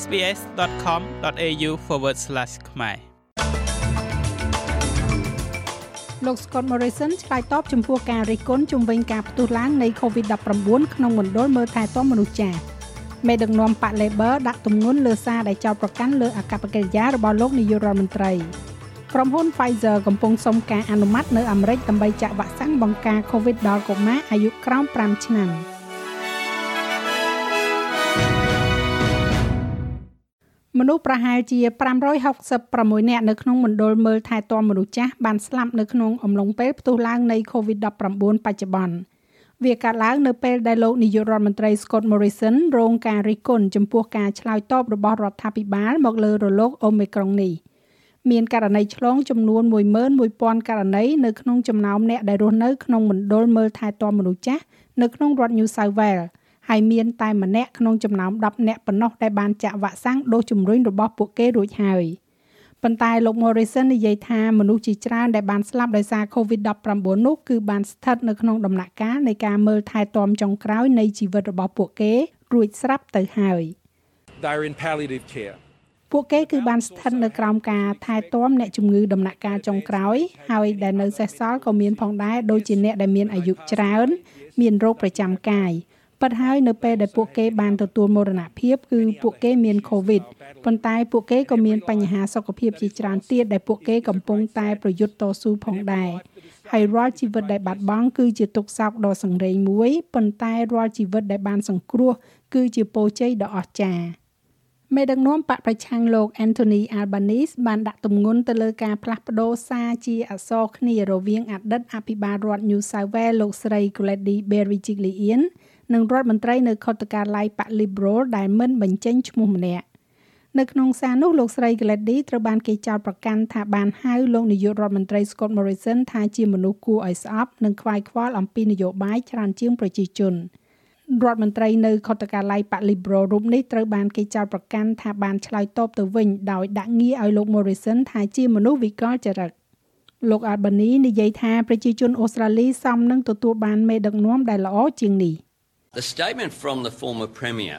sbs.com.au/ ខ្មែរលោក Scott Morrison ឆ្លើយតបចំពោះការរិះគន់ជំវិញការផ្ទុះឡើងនៃ COVID-19 ក្នុងមណ្ឌលមើលថែទាំមនុស្សចាស់មេដឹកនាំបក Labor ដាក់ទម្ងន់លើសារដែលចោទប្រកាន់លើអកប្បកិរិយារបស់លោកនាយករដ្ឋមន្ត្រីក្រុមហ៊ុន Pfizer កំពុងសុំការអនុម័តនៅអាមេរិកដើម្បីចាក់វ៉ាក់សាំងបង្ការ COVID ដល់កុមារអាយុក្រោម5ឆ្នាំ មនុស្សប្រហែលជា566នាក់នៅក្នុងមណ្ឌលមើលថែទាំមនុស្សចាស់បានស្លាប់នៅក្នុងអំឡុងពេលផ្ទុះឡើងនៃ COVID-19 បច្ចុប្បន្នវាកើតឡើងនៅពេលដែលលោកនាយករដ្ឋមន្ត្រី Scott Morrison រងការរិះគន់ចំពោះការឆ្លើយតបរបស់រដ្ឋាភិបាលមកលើរលក Omicron នេះមានករណីឆ្លងចំនួន11000ករណីនៅក្នុងចំណោមអ្នកដែលរស់នៅក្នុងមណ្ឌលមើលថែទាំមនុស្សចាស់នៅក្នុងរដ្ឋ New South Wales ហើយមានតែម្នាក់ក្នុងចំណោម10នាក់ប៉ុណ្ណោះដែលបានចាក់វ៉ាក់សាំងដូសជំរុញរបស់ពួកគេរួចហើយប៉ុន្តែលោក Morrison និយាយថាមនុស្សជាច្រើនដែលបានស្លាប់ដោយសារ COVID-19 នោះគឺបានស្ថិតនៅក្នុងដំណាក់កាលនៃការមើលថែទាំចុងក្រោយនៃជីវិតរបស់ពួកគេរួចស្រាប់ទៅហើយ They're in palliative care ពួកគេគឺបានស្ថិតនៅក្រោមការថែទាំអ្នកជំងឺដំណាក់កាលចុងក្រោយហើយដែលនៅសេសសល់ក៏មានផងដែរដូចជាអ្នកដែលមានអាយុច្រើន មានរោគប្រចាំកាយ ប៉ុន្តែហើយនៅពេលដែលពួកគេបានទទួលមរណភាពគឺពួកគេមាន COVID ប៉ុន្តែពួកគេក៏មានបញ្ហាសុខភាពជាច្រើនទៀតដែលពួកគេកំពុងតែប្រយុទ្ធតស៊ូផងដែរហើយរាល់ជីវិតដែលបាត់បង់គឺជាទុក្ខសោកដ៏សង្រេងមួយប៉ុន្តែរាល់ជីវិតដែលបានសង្គ្រោះគឺជាពរជ័យដ៏អស្ចារ្យមេដឹកនាំបកប្រឆាំងលោក Anthony Albanese បានដាក់ទម្ងន់ទៅលើការផ្លាស់ប្ដូរសារជាអក្សរគ្នារវាងអតីតអភិបាលរដ្ឋ New South Wales លោកស្រី Gladys Berejiklian និងរដ្ឋមន្ត្រីនៅខុទ្ទកាល័យបក Liberal ដែលមិនបញ្ចេញឈ្មោះម្នាក់នៅក្នុងសារនោះលោកស្រី Gladys ត្រូវបានគេចោទប្រកាន់ថាបានហៅលោកនាយករដ្ឋមន្ត្រី Scott Morrison ថាជាមនុស្សគួរឲ្យស្អប់និងខ្វាយខ្វល់អំពីនយោបាយច្រើនជាងប្រជាជនរដ្ឋមន្ត្រីនៅខុទ្ទកាល័យបក Liberal រូបនេះត្រូវបានគេចោទប្រកាន់ថាបានឆ្លើយតបទៅវិញដោយដាក់ងារឲ្យលោក Morrison ថាជាមនុស្សវិកលចរិតលោក Albany និយាយថាប្រជាជនអូស្ត្រាលីសមនឹងទទួលបានមេដឹកនាំដែលល្អជាងនេះ The statement from the former premier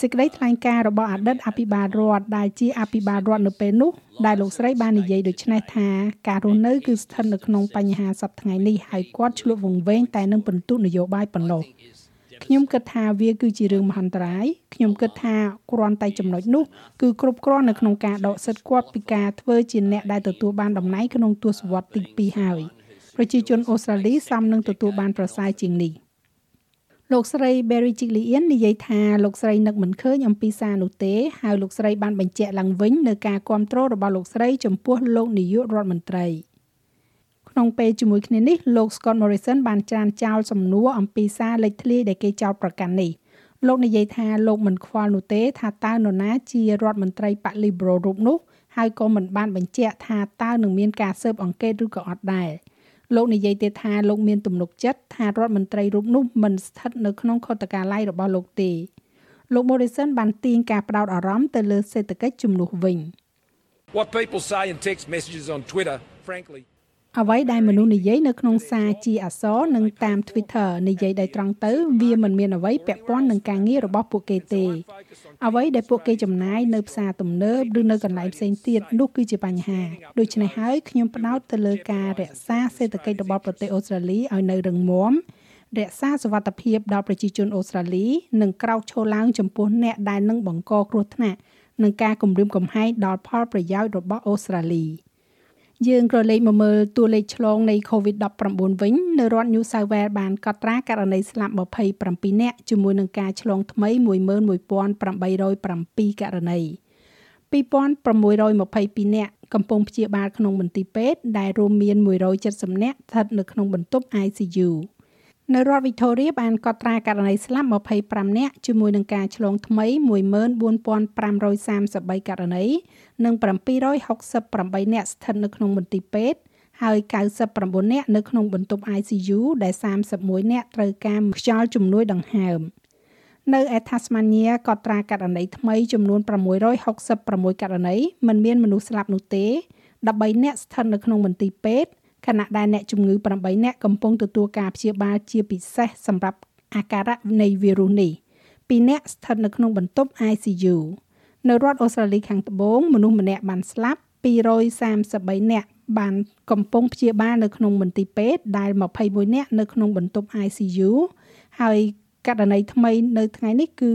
សេចក្តីថ្លែងការណ៍របស់អតីតអភិបាលរដ្ឋដែលជាអភិបាលរដ្ឋនៅពេលនោះដែលលោកស្រីបាននិយាយដូចនេះថាការរស់នៅគឺស្ថិតនៅក្នុងបញ្ហាសពថ្ងៃនេះហើយគាត់ឆ្លុះវង្វេងតែនឹងបន្ទុកនយោបាយប៉ុណ្ណោះខ្ញុំគិតថាវាគឺជារឿងមហន្តរាយខ្ញុំគិតថាគ្រាន់តែចំណុចនោះគឺគ្រប់គ្រាន់នៅក្នុងការដកសិទ្ធិគាត់ពីការធ្វើជាអ្នកដែលទទួលបានតំណែងក្នុងទសវត្សរ៍ទី2ហើយប្រជាជនអូស្ត្រាលីសមនឹងទទួលបានប្រសើរជាងនេះ លោកស្រី Berry Chiglian និយាយថាលោកស្រីនឹកមិនឃើញអំពីសារនោះទេហើយលោកស្រីបានបញ្ជាក់ឡើងវិញនៅការគ្រប់គ្រងរបស់លោកស្រីចំពោះលោកនាយករដ្ឋមន្ត្រីក្នុងពេលជាមួយគ្នានេះលោក Scott Morrison បានច្រានចោលសំណួរអំពីសារលេចធ្លាយដែលគេចោទប្រកាន់នេះលោកនិយាយថាលោកមិនខ្វល់នោះទេថាតើនរណាជារដ្ឋមន្ត្រីបក Liberal រូបនោះហើយក៏មិនបានបញ្ជាក់ថាតើនឹងមានការស៊ើបអង្កេតឬក៏អត់ដែរ លោកនិយាយទៀតថាលោកមានទំនុកចិត្តថារដ្ឋមន្ត្រីរូបនោះមិនស្ថិតនៅក្នុងខុទ្ទកាល័យរបស់លោកទេលោក Morrison បានទាញការផ្ដោតអារម្មណ៍ទៅលើសេដ្ឋកិច្ចជំនួសវិញ What people say in text messages on Twitter frankly អ្វីដែលមនុស្សនិយាយនៅក្នុងសារជាអក្សរនិងតាម Twitter និយាយដោយត្រង់ទៅ វាមិនមានអ្វីពាក់ព័ន្ធនឹងការងាររបស់ពួកគេទេអ្វីដែលពួកគេចំណាយនៅផ្សារទំនើបឬនៅកន្លែងផ្សេងទៀតនោះគឺជាបញ្ហាដូច្នេះហើយខ្ញុំផ្ដោតទៅលើការរក្សាសេដ្ឋកិច្ចរបស់ប្រទេសអូស្ត្រាលីឲ្យនៅរឹងមាំរក្សាសវត្ថភាពដល់ប្រជាជនអូស្ត្រាលីនិងក្រោកឈរឡើងចំពោះអ្នកដែលនឹងបង្កគ្រោះថ្នាក់នឹងការគំរាមកំហែងដល់ផលប្រយោជន៍របស់អូស្ត្រាលី។ យើងក៏លេខមកមើលតួលេខឆ្លងនៃ COVID-19 វិញនៅរដ្ឋ New South Wales បានកត់ត្រាករណីស្លាប់27នាក់ជាមួយនឹងការឆ្លងថ្មី11807ករណី2622នាក់កំពុងព្យាបាលក្នុងមន្ទីរពេទ្យដែលរួមមាន170នាក់ស្ថិតនៅក្នុងបន្ទប់ ICU នៅរដ្ឋ Victoria បានកត់ត្រាករណីស្លាប់25នាក់ជាមួយនឹងការឆ្លងថ្មី14533ករណីនិង768នាក់ស្ថិតនៅក្នុងមន្ទីរពេទ្យហើយ99នាក់នៅក្នុងបន្ទប់ ICU ដែល31នាក់ត្រូវការខ្យល់ជំនួយដង្ហើមនៅឯ Tasmania ក៏ត្រាករណីថ្មីចំនួន666ករណីមិនមានមនុស្សស្លាប់នោះទេ13នាក់ស្ថិតនៅក្នុងមន្ទីរពេទ្យ ខណៈដែលអ្នកជំងឺ8នាក់កំពុងទទួលការព្យាបាលជាពិសេសសម្រាប់អាការៈនៃវីរុសនេះ2នាក់ស្ថិតនៅក្នុងបន្ទប់ ICU នៅរដ្ឋអូស្ត្រាលីខាងត្បូងមនុស្សម្នាក់បានស្លាប់233នាក់បានកំពុងព្យាបាលនៅក្នុងមន្ទីរពេទ្យដែល21នាក់នៅក្នុងបន្ទប់ ICU ហើយករណីថ្មីនៅថ្ងៃនេះគឺ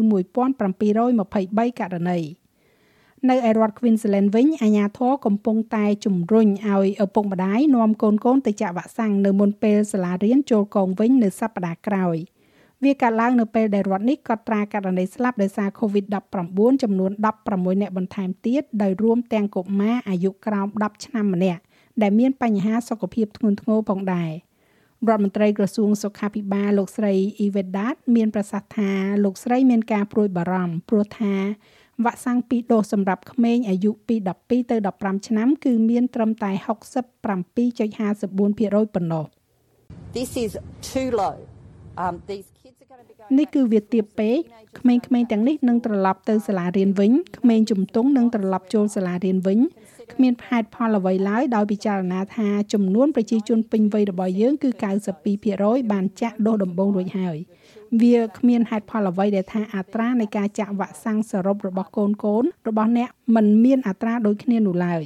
1723ករណី នៅឯរដ្ឋ Queensland វិញអាជ្ញាធរកំពុងតែជំរុញឲ្យឪពុកម្ដាយនាំកូនកូនទៅចាក់វ៉ាក់សាំងនៅមុនពេលសាលារៀនចូលកងវិញនៅសប្តាហ៍ក្រោយវាកើតឡើងនៅពេលដែលរដ្ឋនេះកត់ត្រាករណីស្លាប់ដោយសារ COVID-19 ចំនួន16អ្នកបន្ថែមទៀតដោយរួមទាំងកុមារអាយុក្រោម10ឆ្នាំម្នាក់ដែលមានបញ្ហាសុខភាពធ្ងន់ធ្ងរផងដែររដ្ឋមន្ត្រីក្រសួងសុខាភិបាលលោកស្រីអ៊ីវេដាតមានប្រសាសន៍ថាលោកស្រីមានការព្រួយបារម្ភព្រោះថា វ៉ាក់សាំង2ដូសសម្រាប់ក្មេងអាយុពី12ទៅ15ឆ្នាំ គឺមានត្រឹមតែ67.54%ប៉ុណ្ណោះ This is too low. Um, these នេះគឺវាទាបពេកក្មេងៗទាំងនេះនឹងត្រឡប់ទៅសាលារៀនវិញក្មេងជំទង់នឹងត្រឡប់ចូលសាលារៀនវិញគ្មានហេតុផលអ្វីឡើយដោយពិចារណាថាចំនួនប្រជាជនពេញវ័យរបស់យើងគឺ92%បានចាក់ដូសដំបូងរួចហើយ វាគ្មានហេតុផលអ្វីដែលថាអត្រានៃការចាក់វ៉ាក់សាំងសរុបរបស់កូនកូនរបស់អ្នកមិនមានអត្រាដូចគ្នានោះឡើយ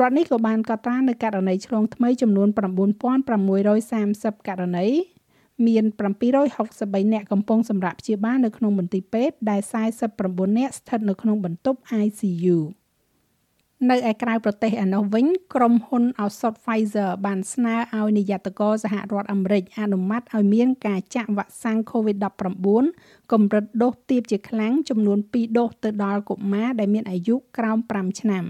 រដ្ឋនេះក៏បានកត់ត្រានៅករណីឆ្លងថ្មីចំនួន9630ករណីមាន763អ្នកកំពុងសម្រាប់ព្យាបាលនៅក្នុងមន្ទីរពេទ្យដែល49អ្នកស្ថិតនៅក្នុងបន្ទប់ ICU នៅឯក្រៅប្រទេសឯណោះវិញក្រុមហ៊ុនឱសថ Pfizer បានស្នើឲ្យនាយកតកសហរដ្ឋអាមេរិកអនុម័តឲ្យមានការចាក់វ៉ាក់សាំង COVID-19 កម្រិតដូសទាបជាខ្លាំងចំនួន2ដូសទៅដល់កុមារដែលមានអាយុក្រោម5ឆ្នាំ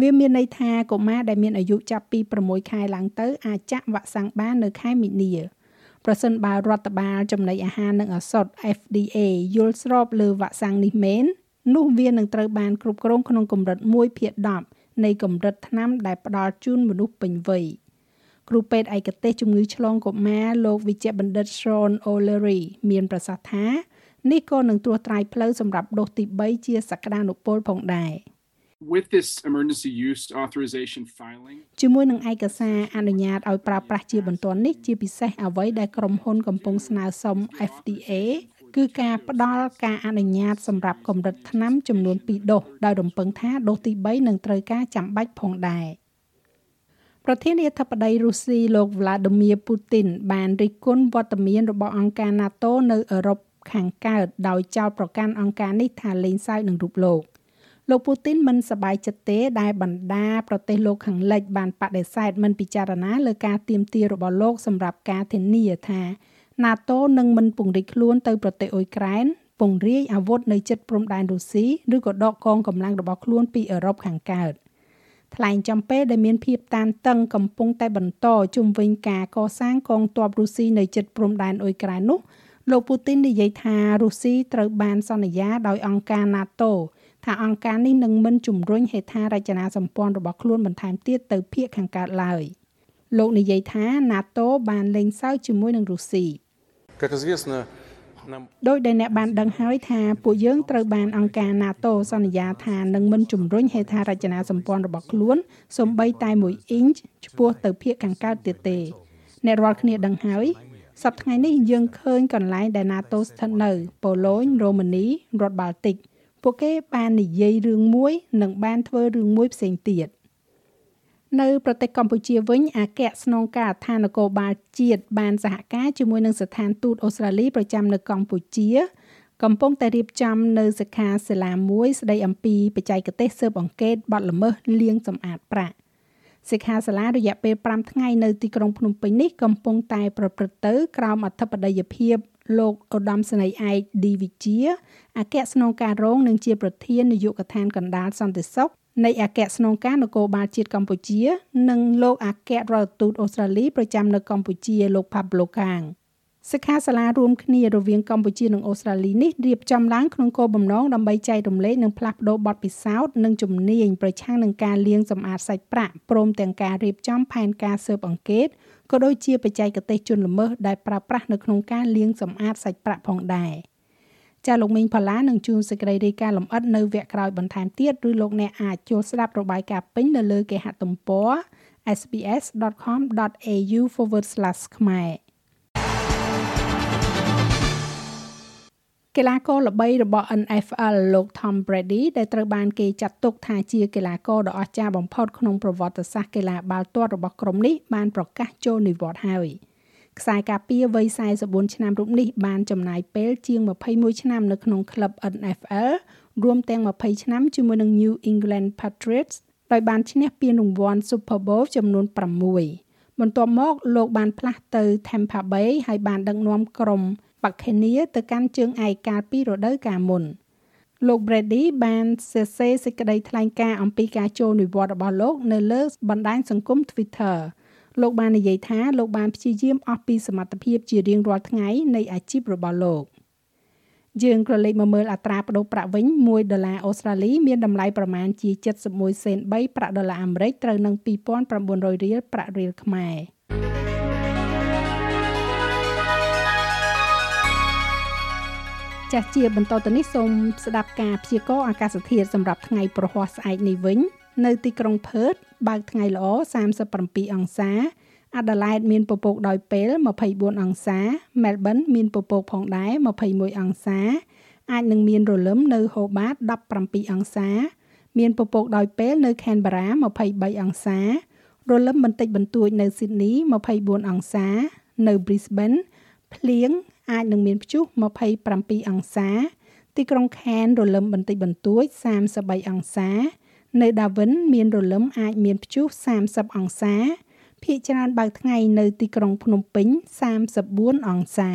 វាមានន័យថាកុមារដែលមានអាយុចាប់ពី6ខែឡើងទៅអាចចាក់វ៉ាក់សាំងបាននៅខែមីនាប្រសិនបើរដ្ឋបាលចំណីអាហារនិងឱសថ FDA យល់ស្របលើវ៉ាក់សាំងនេះមែន នោះវានឹងត្រូវបានគ្រប់គ្រងក្នុងកម្រិត1ភាគ10នៃកម្រិតថ្នាំដែលផ្ដល់ជូនមនុស្សពេញវ័យគ្រូពេទ្យឯកទេសជំងឺឆ្លងកុមារលោកវិជ្ជបណ្ឌិត Sean O'Leary មានប្រសាសន៍ថានេះក៏នឹងត្រួសត្រាយផ្លូវសម្រាប់ដូសទី3ជាសក្តានុពលផងដែរ។ with this emergency use authorization filing ជាមួយនឹងឯកសារអនុញ្ញាតឲ្យប្រើប្រាស់ជាបន្ទាន់នេះជាពិសេសអ្វីដែលក្រុមហ៊ុនកំពុងស្នើសុំ FDA គឺការផ្ដល់ការអនុញ្ញាតសម្រាប់កម្រិតថ្នាំចំនួន2ដូសដោយរំពឹងថាដូសទី3នឹងត្រូវការចាំបាច់ផងដែរប្រធានាធិបតីរុស្ស៊ីលោក Vladimir Putin បានរិះគន់វត្តមានរបស់អង្គការ NATO នៅអឺរ៉ុបខាងកើតដោយចោទប្រកាន់អង្គការនេះថាលេងសើចនឹងរូបលោកលោកពូទីនមិនសប្បាយចិត្តទេដែលបណ្ដាប្រទេសលោកខាងលិចបានបដិសេធមិនពិចារណាលើការទៀមទារបស់លោកសម្រាប់ការធានាថា NATO នឹងមិនពង្រីកខ្លួនទៅប្រទេសអ៊ុយក្រែនពង្រាយអាវុធនៅជិតព្រំដែនរុស្ស៊ីឬក៏ដកកងកម្លាំងរបស់ខ្លួនពីអឺរ៉ុបខាងកើតថ្លែងចំពេលដែលមានភាពតានតឹងកំពុងតែបន្តជុំវិញការកសាងកងទ័ពរុស្ស៊ីនៅជិតព្រំដែនអ៊ុយក្រែននោះលោកពូទីននិយាយថារុស្ស៊ីត្រូវបានសន្យាដោយអង្គការ NATO ថាអង្គការនេះនឹងមិនជំរុញហេដ្ឋារចនាសម្ព័ន្ធរបស់ខ្លួនបន្ថែមទៀតទៅភាគខាងកើតឡើយលោកនិយាយថា NATO បានលេងសើចជាមួយនឹងរុស្ស៊ី Как известно, ដោយដែលអ្នកបានដឹងហើយថាពួកយើងត្រូវបានអង្គការ NATO សន្យាថានឹងមិនជំរុញហេដ្ឋារចនាសម្ព័ន្ធរបស់ខ្លួនសូម្បីតែ1អ៊ីនឆ្ពោះទៅភាគខាងកើតទៀតទេអ្នករាល់គ្នាដឹងហើយសប្តាហ៍ថ្ងៃនេះយើងឃើញកន្លែងដែល NATO ស្ថិតនៅប៉ូឡូញរ៉ូម៉ានីរដ្ឋបាល់ទិកពួកគេបាននិយាយរឿងមួយនិងបានធ្វើរឿងមួយផ្សេងទៀត នៅប្រទេសកម្ពុជាវិញអគ្គស្នងការដ្ឋាននគរបាលជាតិបានសហការជាមួយនឹងស្ថានទូតអូស្ត្រាលីប្រចាំនៅកម្ពុជា កំពុងតែរៀបចំនៅសិក្ខាសាលាមួយស្ដីអំពីបច្ចេកទេសស៊ើបអង្កេតបទល្មើសលាងសម្អាតប្រាក់សិក្ខាសាលារយៈពេល5ថ្ងៃនៅទីក្រុងភ្នំពេញនេះកំពុងតែប្រព្រឹត្តទៅក្រោមអធិបតីភាពលោកឧត្តមសេនីយ៍ឯកឌីវិជាអគ្គស្នងការរងនិងជាប្រធាននាយកដ្ឋានកណ្ដាលសន្តិសុខ នៃអគ្គស្នងការនគរបាលជាតិកម្ពុជា និងលោកអគ្គរដ្ឋទូតអូស្ត្រាលីប្រចាំនៅកម្ពុជាលោក Pablo Kang សិក្ខាសាលារួមគ្នារវាងកម្ពុជានិងអូស្ត្រាលីនេះរៀបចំឡើងក្នុងគោលបំណងដើម្បីចែករំលែកនិងផ្លាស់ប្តូរបទពិសោធន៍និងជំនាញប្រឆាំងនឹងការលាងសម្អាតសាច់ប្រាក់ព្រមទាំងការរៀបចំផែនការស៊ើបអង្កេតក៏ដូចជាបច្ចេកទេសជន់ល្មើសដែលប្រើប្រាស់នៅក្នុងការលាងសម្អាតសាច់ប្រាក់ផងដែរ ចាលោកមីងផល្លានឹងជួនសេចក្តីរាយការណ៍លម្អិតនៅវគ្គក្រោយបន្ថែមទៀតឬលោកអ្នកអាចចូលស្ដាប់របាយការណ៍ពេញនៅលើគេហទំព័រ sbs.com.au/ ខ្មែរកីឡាករល្បីរបស់ NFL លោក Tom Brady ដែលត្រូវបានគេចាត់ទុកថាជាកីឡាករដ៏អស្ចារ្យបំផុតក្នុងប្រវត្តិសាស្ត្រកីឡាបាល់ទាត់របស់ក្រុមនេះបានប្រកាសចូលនិវត្តន៍ហើយ ខ្សែការពារវ័យ44ឆ្នាំរូបនេះបានចំណាយពេលជាង21ឆ្នាំនៅក្នុងក្លឹប NFL រួមទាំង20ឆ្នាំជាមួយនឹង New England Patriots ដោយបានឈ្នះពានរង្វាន់ Super Bowl ចំនួន6បន្ទាប់មកលោកបានផ្លាស់ទៅ Tampa Bay ហើយបានដឹកនាំក្រុម Buccaneers ទៅកាន់ជើងឯកកាលពីរដូវកាលមុនលោក Brady បានសរសេរសេចក្តីថ្លែងការណ៍អំពីការចូលនិវត្តន៍របស់លោក នៅលើបណ្ដាញសង្គម Twitter លោកបាននិយាយថាលោកបានព្យាយាមអស់ពីសមត្ថភាពជារៀងរាល់ថ្ងៃនៃអាជីពរបស់លោកយើងក៏លេខមកមើលអត្រាប្តូរប្រាក់វិញ1ដុល្លារអូស្ត្រាលីមានតម្លៃប្រមាណជា71សេន3ប្រាក់ដុល្លារអាមេរិកត្រូវនឹង2900រៀលប្រាក់រៀលខ្មែរចាស់ជាបន្តទៅនេះសូមស្ដាប់ការព្យាករណ៍អាកាសធាតុសម្រាប់ថ្ងៃប្រហ័សស្អែកនេះវិញ នៅទីក្រុងផឺត បើកថ្ងៃល្អ37អង្សាអាដាលេដមានពពកដោយពេល24អង្សាមែលប៊នមានពពកផងដែរ21អង្សា អាចនឹងមានរលឹមនៅហូបាត17អង្សា មានពពកដោយពេលនៅខេនបារ៉ា23អង្សារលឹមបន្តិចបន្តួចនៅស៊ីដនី24អង្សា នៅ Brisbane ភ្លៀងអាចនឹងមានព្យុះ27អង្សា ទីក្រុងខេនរលឹមបន្តិចបន្តួច33អង្សា នៅដាវិនមានរលឹមអាចមានព្យុះ30អង្សាភាគច្រើនបើកថ្ងៃនៅទីក្រុងភ្នំពេញ34អង្សា